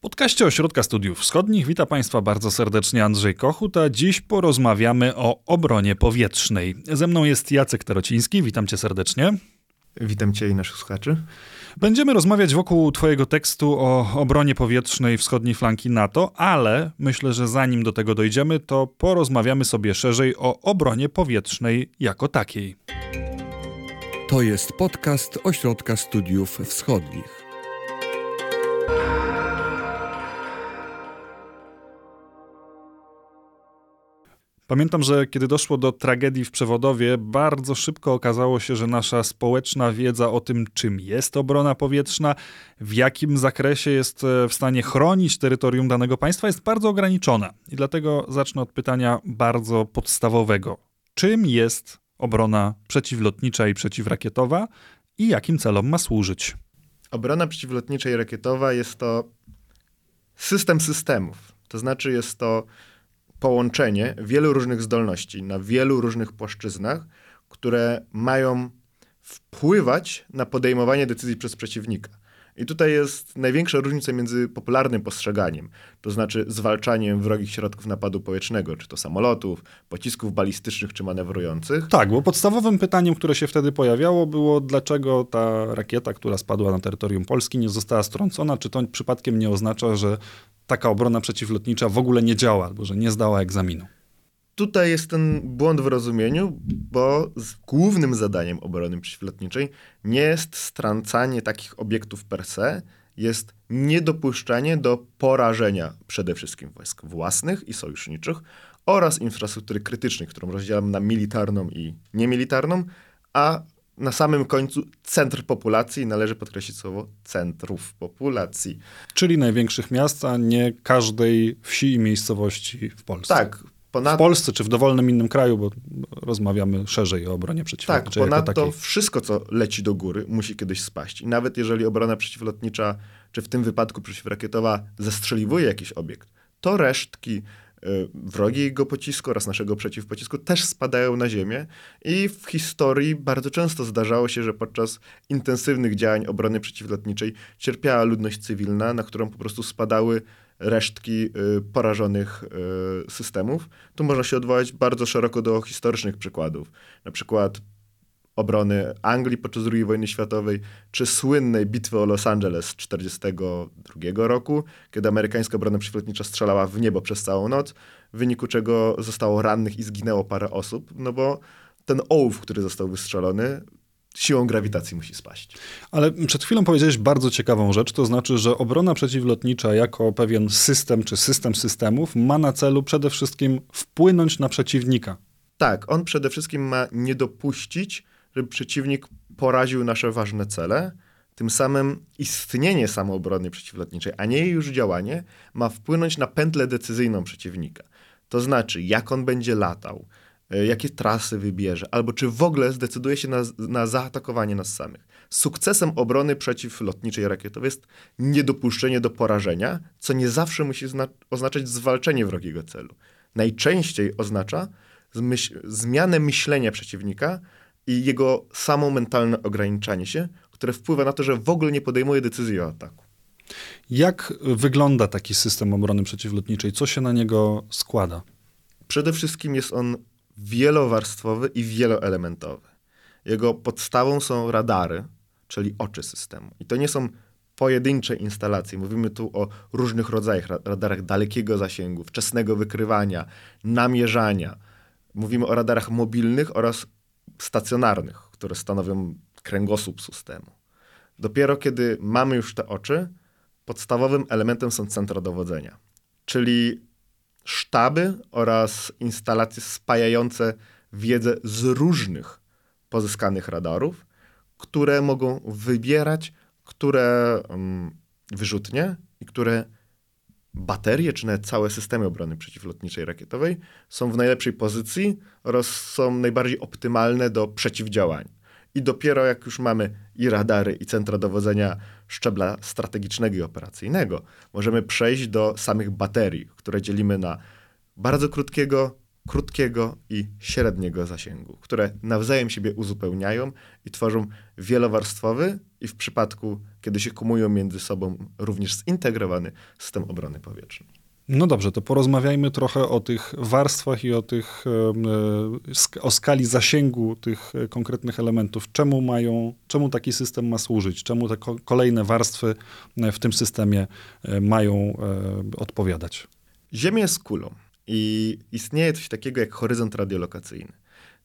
W podcaście Ośrodka Studiów Wschodnich wita Państwa bardzo serdecznie Andrzej Kochut, a dziś porozmawiamy o obronie powietrznej. Ze mną jest Jacek Tarociński, witam Cię serdecznie. Witam Cię i naszych słuchaczy. Będziemy rozmawiać wokół Twojego tekstu o obronie powietrznej wschodniej flanki NATO, ale myślę, że zanim do tego dojdziemy, to porozmawiamy sobie szerzej o obronie powietrznej jako takiej. To jest podcast Ośrodka Studiów Wschodnich. Pamiętam, że kiedy doszło do tragedii w przewodowie, bardzo szybko okazało się, że nasza społeczna wiedza o tym, czym jest obrona powietrzna, w jakim zakresie jest e, w stanie chronić terytorium danego państwa, jest bardzo ograniczona. I dlatego zacznę od pytania bardzo podstawowego: czym jest obrona przeciwlotnicza i przeciwrakietowa i jakim celom ma służyć? Obrona przeciwlotnicza i rakietowa jest to system systemów. To znaczy, jest to połączenie wielu różnych zdolności na wielu różnych płaszczyznach, które mają wpływać na podejmowanie decyzji przez przeciwnika. I tutaj jest największa różnica między popularnym postrzeganiem, to znaczy zwalczaniem wrogich środków napadu powietrznego, czy to samolotów, pocisków balistycznych, czy manewrujących. Tak, bo podstawowym pytaniem, które się wtedy pojawiało, było, dlaczego ta rakieta, która spadła na terytorium Polski, nie została strącona, czy to przypadkiem nie oznacza, że taka obrona przeciwlotnicza w ogóle nie działa, albo że nie zdała egzaminu. Tutaj jest ten błąd w rozumieniu, bo głównym zadaniem obrony przeciwlotniczej nie jest strącanie takich obiektów per se, jest niedopuszczanie do porażenia przede wszystkim wojsk własnych i sojuszniczych oraz infrastruktury krytycznej, którą rozdzielam na militarną i niemilitarną, a na samym końcu centr populacji, należy podkreślić słowo centrów populacji. Czyli największych miast, a nie każdej wsi i miejscowości w Polsce. Tak. Ponad... W Polsce czy w dowolnym innym kraju, bo rozmawiamy szerzej o obronie przeciwlotniczej. Tak, ponadto wszystko, co leci do góry, musi kiedyś spaść. I nawet jeżeli obrona przeciwlotnicza, czy w tym wypadku przeciwrakietowa, zestrzeliwuje jakiś obiekt, to resztki Y, wrogiego pocisku oraz naszego przeciwpocisku też spadają na ziemię i w historii bardzo często zdarzało się, że podczas intensywnych działań obrony przeciwlotniczej cierpiała ludność cywilna, na którą po prostu spadały resztki y, porażonych y, systemów. Tu można się odwołać bardzo szeroko do historycznych przykładów. Na przykład obrony Anglii podczas II wojny światowej, czy słynnej bitwy o Los Angeles z 1942 roku, kiedy amerykańska obrona przeciwlotnicza strzelała w niebo przez całą noc, w wyniku czego zostało rannych i zginęło parę osób, no bo ten ołów, który został wystrzelony, siłą grawitacji musi spaść. Ale przed chwilą powiedziałeś bardzo ciekawą rzecz, to znaczy, że obrona przeciwlotnicza jako pewien system czy system systemów ma na celu przede wszystkim wpłynąć na przeciwnika. Tak, on przede wszystkim ma nie dopuścić żeby przeciwnik poraził nasze ważne cele. Tym samym istnienie samoobrony przeciwlotniczej, a nie jej już działanie, ma wpłynąć na pętlę decyzyjną przeciwnika. To znaczy, jak on będzie latał, jakie trasy wybierze, albo czy w ogóle zdecyduje się na, na zaatakowanie nas samych. Sukcesem obrony przeciwlotniczej rakietowej jest niedopuszczenie do porażenia, co nie zawsze musi oznaczać zwalczenie wrogiego celu. Najczęściej oznacza zmianę myślenia przeciwnika, i jego samo mentalne ograniczanie się, które wpływa na to, że w ogóle nie podejmuje decyzji o ataku. Jak wygląda taki system obrony przeciwlotniczej? Co się na niego składa? Przede wszystkim jest on wielowarstwowy i wieloelementowy. Jego podstawą są radary, czyli oczy systemu. I to nie są pojedyncze instalacje. Mówimy tu o różnych rodzajach radarach dalekiego zasięgu, wczesnego wykrywania, namierzania. Mówimy o radarach mobilnych oraz stacjonarnych, które stanowią kręgosłup systemu. Dopiero kiedy mamy już te oczy, podstawowym elementem są centra dowodzenia, czyli sztaby oraz instalacje spajające wiedzę z różnych pozyskanych radarów, które mogą wybierać, które um, wyrzutnie i które baterie, czy nawet całe systemy obrony przeciwlotniczej rakietowej są w najlepszej pozycji oraz są najbardziej optymalne do przeciwdziałania. I dopiero jak już mamy i radary, i centra dowodzenia szczebla strategicznego i operacyjnego, możemy przejść do samych baterii, które dzielimy na bardzo krótkiego, krótkiego i średniego zasięgu, które nawzajem siebie uzupełniają i tworzą wielowarstwowy i w przypadku, kiedy się kumują między sobą, również zintegrowany system obrony powietrznej. No dobrze, to porozmawiajmy trochę o tych warstwach i o tych, e, o skali zasięgu tych konkretnych elementów. Czemu mają, czemu taki system ma służyć? Czemu te kolejne warstwy w tym systemie e, mają e, odpowiadać? Ziemia jest kulą i istnieje coś takiego jak horyzont radiolokacyjny.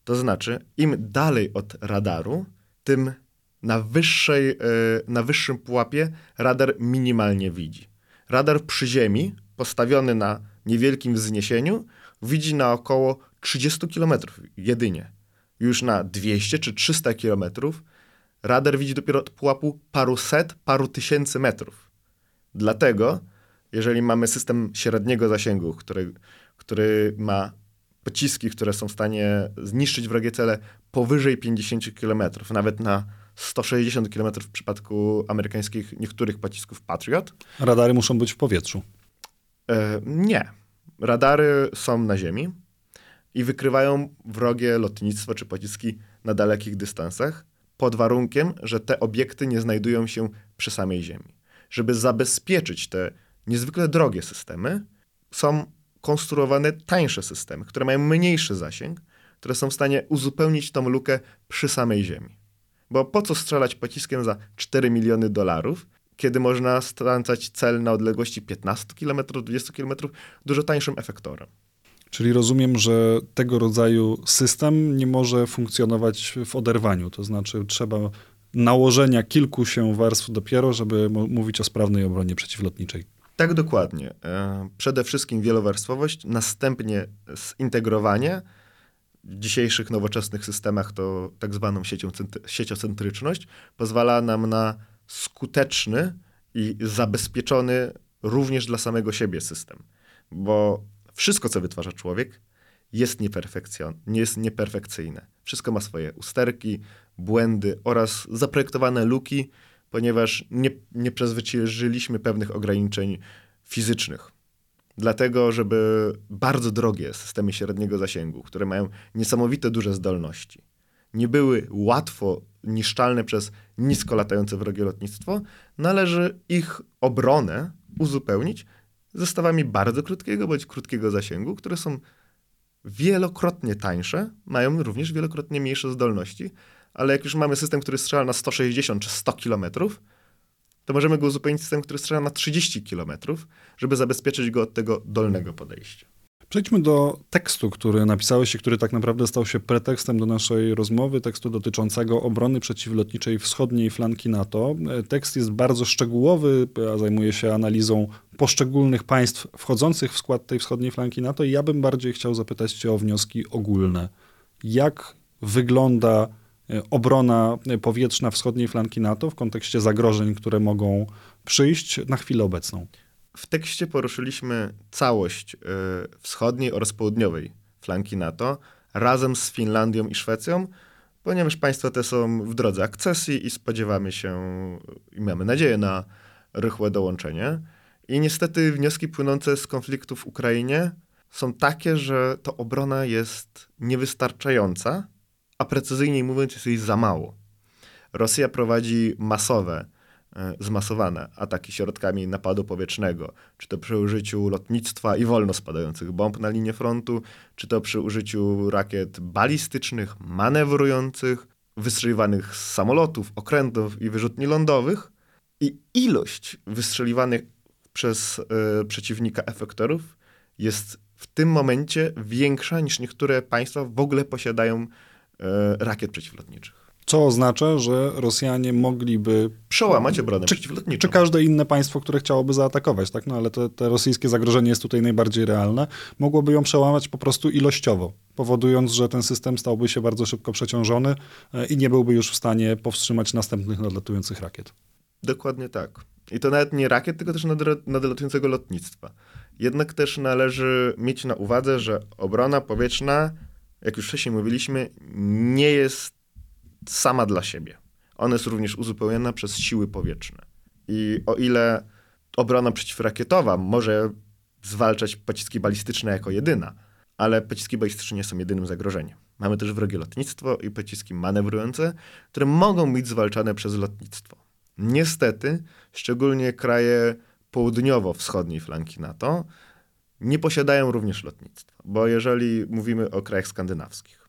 To znaczy, im dalej od radaru, tym na, wyższej, na wyższym pułapie radar minimalnie widzi. Radar przy Ziemi postawiony na niewielkim wzniesieniu, widzi na około 30 km jedynie. Już na 200 czy 300 km radar widzi dopiero od pułapu paru set, paru tysięcy metrów. Dlatego, jeżeli mamy system średniego zasięgu, który, który ma pociski, które są w stanie zniszczyć wrogie cele powyżej 50 km, nawet na 160 km w przypadku amerykańskich niektórych pocisków Patriot. Radary muszą być w powietrzu. E, nie. Radary są na ziemi i wykrywają wrogie lotnictwo czy pociski na dalekich dystansach, pod warunkiem, że te obiekty nie znajdują się przy samej ziemi. Żeby zabezpieczyć te niezwykle drogie systemy, są konstruowane tańsze systemy, które mają mniejszy zasięg, które są w stanie uzupełnić tą lukę przy samej ziemi. Bo po co strzelać pociskiem za 4 miliony dolarów, kiedy można strącać cel na odległości 15 km, 20 km dużo tańszym efektorem. Czyli rozumiem, że tego rodzaju system nie może funkcjonować w oderwaniu, to znaczy trzeba nałożenia kilku się warstw dopiero, żeby mówić o sprawnej obronie przeciwlotniczej. Tak, dokładnie. E, przede wszystkim wielowarstwowość, następnie zintegrowanie. W dzisiejszych nowoczesnych systemach to tak zwaną siecią, sieciocentryczność pozwala nam na skuteczny i zabezpieczony również dla samego siebie system. Bo wszystko, co wytwarza człowiek, jest, jest nieperfekcyjne. Wszystko ma swoje usterki, błędy oraz zaprojektowane luki, ponieważ nie, nie przezwyciężyliśmy pewnych ograniczeń fizycznych. Dlatego, żeby bardzo drogie systemy średniego zasięgu, które mają niesamowite duże zdolności, nie były łatwo niszczalne przez nisko latające wrogie lotnictwo, należy ich obronę uzupełnić zestawami bardzo krótkiego bądź krótkiego zasięgu, które są wielokrotnie tańsze, mają również wielokrotnie mniejsze zdolności, ale jak już mamy system, który strzela na 160 czy 100 kilometrów, to możemy go uzupełnić systemem, który strzela na 30 kilometrów, żeby zabezpieczyć go od tego dolnego podejścia. Przejdźmy do tekstu, który napisałeś i który tak naprawdę stał się pretekstem do naszej rozmowy, tekstu dotyczącego obrony przeciwlotniczej wschodniej flanki NATO. Tekst jest bardzo szczegółowy, a zajmuje się analizą poszczególnych państw wchodzących w skład tej wschodniej flanki NATO i ja bym bardziej chciał zapytać cię o wnioski ogólne. Jak wygląda e, obrona powietrzna wschodniej flanki NATO w kontekście zagrożeń, które mogą przyjść na chwilę obecną? W tekście poruszyliśmy całość y, wschodniej oraz południowej flanki NATO razem z Finlandią i Szwecją, ponieważ państwa te są w drodze akcesji i spodziewamy się i mamy nadzieję na rychłe dołączenie. I niestety wnioski płynące z konfliktu w Ukrainie są takie, że to obrona jest niewystarczająca, a precyzyjniej mówiąc, jest jej za mało. Rosja prowadzi masowe zmasowane ataki środkami napadu powietrznego, czy to przy użyciu lotnictwa i wolno spadających bomb na linię frontu, czy to przy użyciu rakiet balistycznych, manewrujących, wystrzeliwanych z samolotów, okrętów i wyrzutni lądowych. I ilość wystrzeliwanych przez y, przeciwnika efektorów jest w tym momencie większa niż niektóre państwa w ogóle posiadają y, rakiet przeciwlotniczych. Co oznacza, że Rosjanie mogliby przełamać obronę czy, przeciwlotniczą. Czy każde inne państwo, które chciałoby zaatakować, tak? No ale to, to rosyjskie zagrożenie jest tutaj najbardziej realne, mogłoby ją przełamać po prostu ilościowo, powodując, że ten system stałby się bardzo szybko przeciążony e, i nie byłby już w stanie powstrzymać następnych nadlatujących rakiet. Dokładnie tak. I to nawet nie rakiet, tylko też nadlatującego lotnictwa. Jednak też należy mieć na uwadze, że obrona powietrzna, jak już wcześniej mówiliśmy, nie jest sama dla siebie. Ona jest również uzupełniona przez siły powietrzne. I o ile obrona przeciwrakietowa może zwalczać pociski balistyczne jako jedyna, Ale pociski balistyczne nie są jedynym zagrożeniem. Mamy też wrogie lotnictwo i pociski manewrujące, które mogą być zwalczane przez lotnictwo. Niestety, szczególnie kraje południowo-wschodniej flanki NATO nie posiadają również lotnictwa, bo jeżeli mówimy o krajach skandynawskich,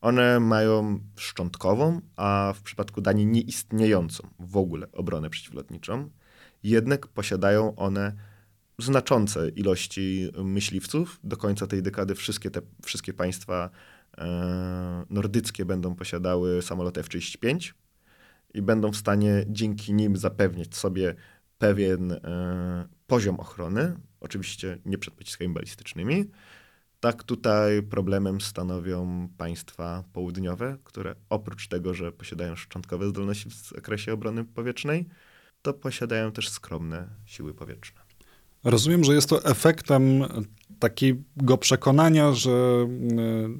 one mają szczątkową, a w przypadku Danii nieistniejącą w ogóle obronę przeciwlotniczą, jednak posiadają one znaczące ilości myśliwców. Do końca tej dekady wszystkie te wszystkie państwa e, nordyckie będą posiadały samoloty F-35 i będą w stanie dzięki nim zapewnić sobie pewien e, poziom ochrony, oczywiście nie przed pociskami balistycznymi. Tak tutaj problemem stanowią państwa południowe, które oprócz tego, że posiadają szczątkowe zdolności w zakresie obrony powietrznej, to posiadają też skromne siły powietrzne. Rozumiem, że jest to efektem takiego przekonania, że e,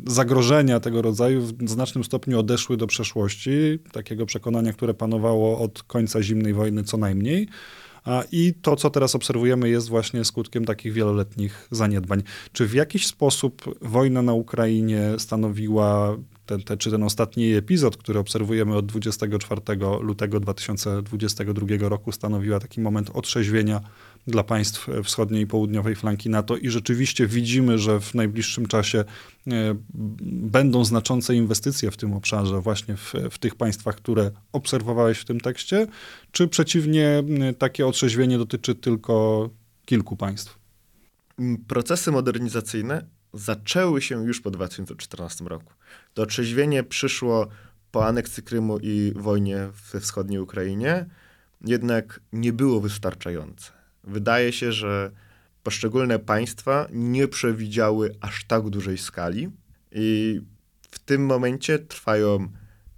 zagrożenia tego rodzaju w znacznym stopniu odeszły do przeszłości, takiego przekonania, które panowało od końca zimnej wojny co najmniej. I to, co teraz obserwujemy, jest właśnie skutkiem takich wieloletnich zaniedbań. Czy w jakiś sposób wojna na Ukrainie stanowiła ten, ten, czy ten ostatni epizod, który obserwujemy od 24 lutego 2022 roku, stanowiła taki moment otrzeźwienia dla państw wschodniej i południowej flanki NATO i rzeczywiście widzimy, że w najbliższym czasie e, będą znaczące inwestycje w tym obszarze, właśnie w, w tych państwach, które obserwowałeś w tym tekście, czy przeciwnie, takie otrzeźwienie dotyczy tylko kilku państw? Procesy modernizacyjne zaczęły się już po 2014 roku. To otrzeźwienie przyszło po aneksji Krymu i wojnie we wschodniej Ukrainie, jednak nie było wystarczające. Wydaje się, że poszczególne państwa nie przewidziały aż tak dużej skali i w tym momencie trwają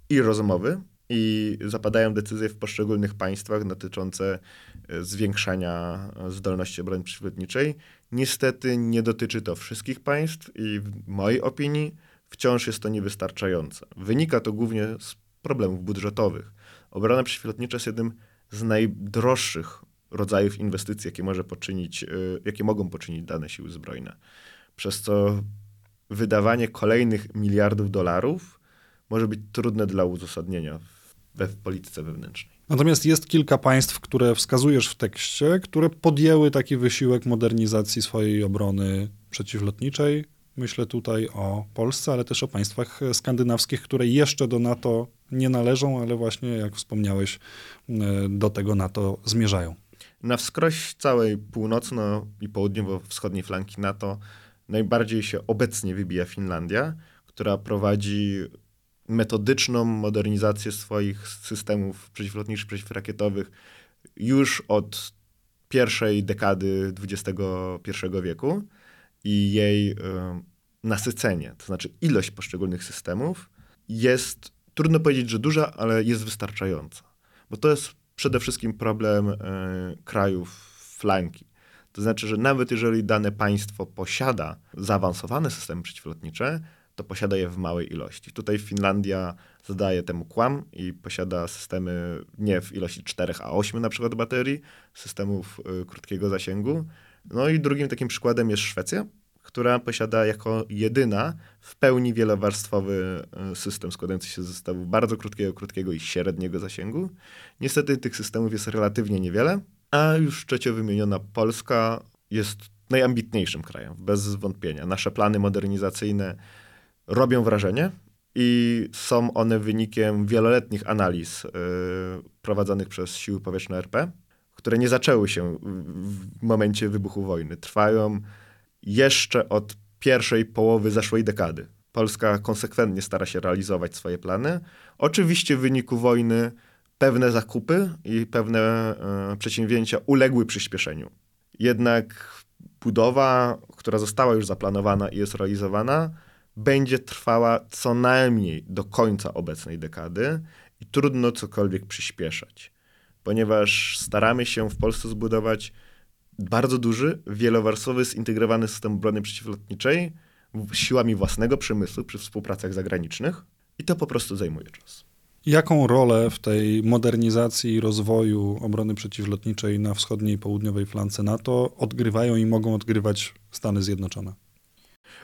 i rozmowy, i zapadają decyzje w poszczególnych państwach dotyczące e, zwiększania zdolności obrony przeciwlotniczej. Niestety nie dotyczy to wszystkich państw i w mojej opinii wciąż jest to niewystarczające. Wynika to głównie z problemów budżetowych. Obrona przeciwlotnicza jest jednym z najdroższych rodzajów inwestycji, jakie, może poczynić, e, jakie mogą poczynić dane siły zbrojne. Przez co wydawanie kolejnych miliardów dolarów może być trudne dla uzasadnienia w polityce wewnętrznej. Natomiast jest kilka państw, które wskazujesz w tekście, które podjęły taki wysiłek modernizacji swojej obrony przeciwlotniczej. Myślę tutaj o Polsce, ale też o państwach skandynawskich, które jeszcze do NATO nie należą, ale właśnie, jak wspomniałeś, do tego NATO zmierzają. Na wskroś całej północno- i południowo-wschodniej flanki NATO najbardziej się obecnie wybija Finlandia, która prowadzi metodyczną modernizację swoich systemów przeciwlotniczych, przeciwrakietowych już od pierwszej dekady XXI wieku i jej y, nasycenie, to znaczy ilość poszczególnych systemów jest, trudno powiedzieć, że duża, ale jest wystarczająca. Bo to jest przede wszystkim problem y, krajów flanki. To znaczy, że nawet jeżeli dane państwo posiada zaawansowane systemy przeciwlotnicze, to posiada je w małej ilości. Tutaj Finlandia zadaje temu kłam i posiada systemy nie w ilości 4, a 8 na przykład baterii, systemów y, krótkiego zasięgu. No i drugim takim przykładem jest Szwecja, która posiada jako jedyna w pełni wielowarstwowy y, system składający się z zestawów bardzo krótkiego, krótkiego i średniego zasięgu. Niestety tych systemów jest relatywnie niewiele, a już trzecio wymieniona Polska jest najambitniejszym krajem, bez wątpienia. Nasze plany modernizacyjne robią wrażenie i są one wynikiem wieloletnich analiz yy, prowadzonych przez siły powietrzne RP, które nie zaczęły się w momencie wybuchu wojny. Trwają jeszcze od pierwszej połowy zeszłej dekady. Polska konsekwentnie stara się realizować swoje plany. Oczywiście w wyniku wojny pewne zakupy i pewne y, przedsięwzięcia uległy przyspieszeniu. Jednak budowa, która została już zaplanowana i jest realizowana, będzie trwała co najmniej do końca obecnej dekady i trudno cokolwiek przyspieszać, ponieważ staramy się w Polsce zbudować bardzo duży, wielowarstwowy, zintegrowany system obrony przeciwlotniczej siłami własnego przemysłu przy współpracach zagranicznych i to po prostu zajmuje czas. Jaką rolę w tej modernizacji i rozwoju obrony przeciwlotniczej na wschodniej i południowej flance NATO odgrywają i mogą odgrywać Stany Zjednoczone?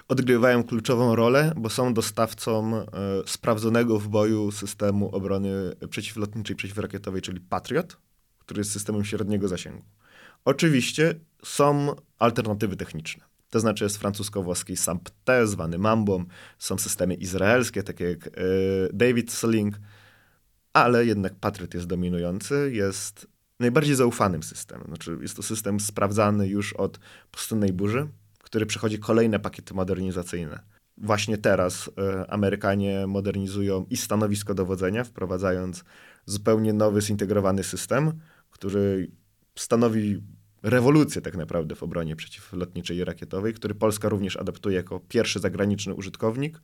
Odgrywają kluczową rolę, bo są dostawcą e, sprawdzonego w boju systemu obrony przeciwlotniczej, przeciwrakietowej, czyli Patriot, który jest systemem średniego zasięgu. Oczywiście są alternatywy techniczne. To znaczy jest francusko-włoski SAMP-T, zwany Mambą, są systemy izraelskie, takie jak e, David Sling, ale jednak Patriot jest dominujący, jest najbardziej zaufanym systemem. Znaczy jest to system sprawdzany już od pustynnej burzy, który przechodzi kolejne pakiety modernizacyjne. Właśnie teraz y, Amerykanie modernizują i stanowisko dowodzenia, wprowadzając zupełnie nowy, zintegrowany system, który stanowi rewolucję tak naprawdę w obronie przeciwlotniczej i rakietowej, który Polska również adaptuje jako pierwszy zagraniczny użytkownik.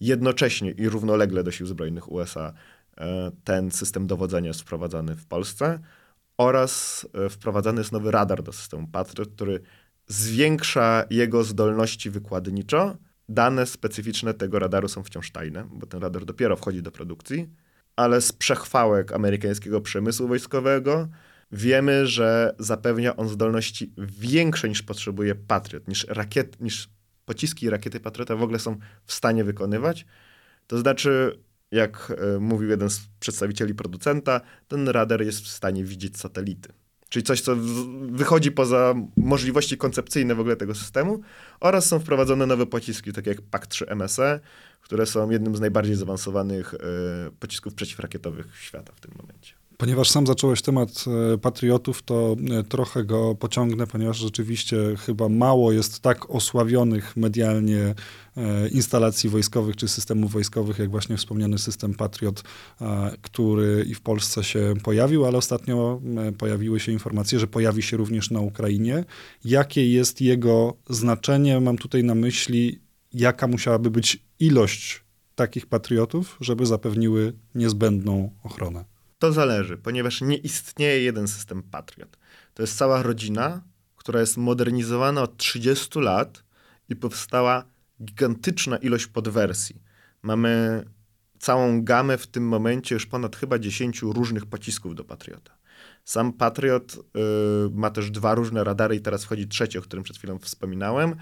Jednocześnie i równolegle do sił zbrojnych USA y, ten system dowodzenia jest wprowadzany w Polsce oraz y, wprowadzany jest nowy radar do systemu Patriot, który zwiększa jego zdolności wykładniczo. Dane specyficzne tego radaru są wciąż tajne, bo ten radar dopiero wchodzi do produkcji, ale z przechwałek amerykańskiego przemysłu wojskowego wiemy, że zapewnia on zdolności większe niż potrzebuje Patriot, niż, rakiet, niż pociski i rakiety Patriota w ogóle są w stanie wykonywać. To znaczy, jak e, mówił jeden z przedstawicieli producenta, ten radar jest w stanie widzieć satelity. Czyli coś, co wychodzi poza możliwości koncepcyjne w ogóle tego systemu. Oraz są wprowadzone nowe pociski, takie jak PAK-3 MSE, które są jednym z najbardziej zaawansowanych y, pocisków przeciwrakietowych świata w tym momencie. Ponieważ sam zacząłeś temat e, patriotów, to e, trochę go pociągnę, ponieważ rzeczywiście chyba mało jest tak osławionych medialnie e, instalacji wojskowych czy systemów wojskowych, jak właśnie wspomniany system Patriot, który i w Polsce się pojawił, ale ostatnio pojawiły się informacje, że pojawi się również na Ukrainie. Jakie jest jego znaczenie? Mam tutaj na myśli, jaka musiałaby być ilość takich patriotów, żeby zapewniły niezbędną ochronę. To zależy, ponieważ nie istnieje jeden system Patriot. To jest cała rodzina, która jest modernizowana od 30 lat i powstała gigantyczna ilość podwersji. Mamy całą gamę w tym momencie już ponad chyba 10 różnych pocisków do Patriota. Sam Patriot y, ma też dwa różne radary i teraz wchodzi trzeci, o którym przed chwilą wspominałem,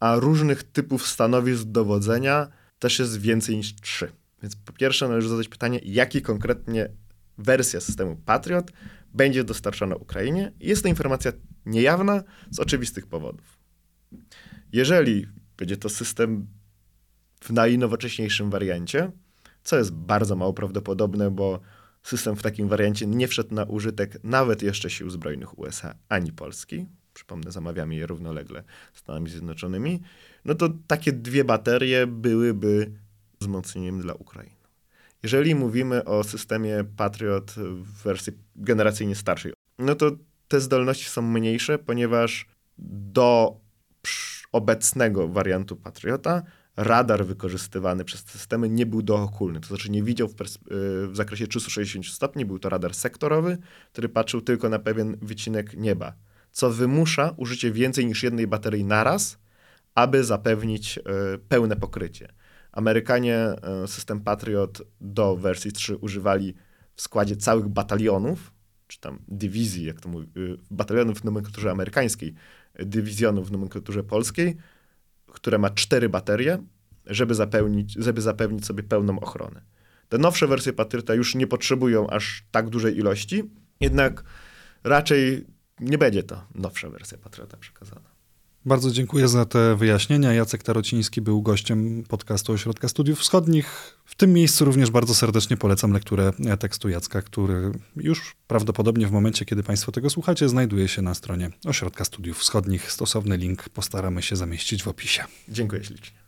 a różnych typów stanowisk dowodzenia też jest więcej niż trzy. Więc po pierwsze należy zadać pytanie, jaki konkretnie wersja systemu Patriot będzie dostarczana Ukrainie. Jest to informacja niejawna z oczywistych powodów. Jeżeli będzie to system w najnowocześniejszym wariancie, co jest bardzo mało prawdopodobne, bo system w takim wariancie nie wszedł na użytek nawet jeszcze sił zbrojnych USA ani Polski. Przypomnę, zamawiamy je równolegle z Stanami Zjednoczonymi. No to takie dwie baterie byłyby wzmocnieniem dla Ukrainy. Jeżeli mówimy o systemie Patriot w wersji generacyjnie starszej, no to te zdolności są mniejsze, ponieważ do obecnego wariantu Patriota radar wykorzystywany przez te systemy nie był dookulny, to znaczy nie widział w, w, zakresie 360 stopni, był to radar sektorowy, który patrzył tylko na pewien wycinek nieba, co wymusza użycie więcej niż jednej baterii naraz, aby zapewnić y, pełne pokrycie. Amerykanie e, system Patriot do wersji 3 używali w składzie całych batalionów, czy tam dywizji, jak to mówi, y, batalionów w nomenklaturze amerykańskiej, dywizjonów w nomenklaturze polskiej, które ma cztery baterie, żeby, zapełnić, żeby zapewnić sobie pełną ochronę. Te nowsze wersje Patriota już nie potrzebują aż tak dużej ilości, jednak raczej nie będzie to nowsza wersja Patriota przekazana. Bardzo dziękuję za te wyjaśnienia. Jacek Tarociński był gościem podcastu Ośrodka Studiów Wschodnich. W tym miejscu również bardzo serdecznie polecam lekturę tekstu Jacka, który już prawdopodobnie w momencie, kiedy Państwo tego słuchacie, znajduje się na stronie Ośrodka Studiów Wschodnich. Stosowny link postaramy się zamieścić w opisie. Dziękuję ślicznie.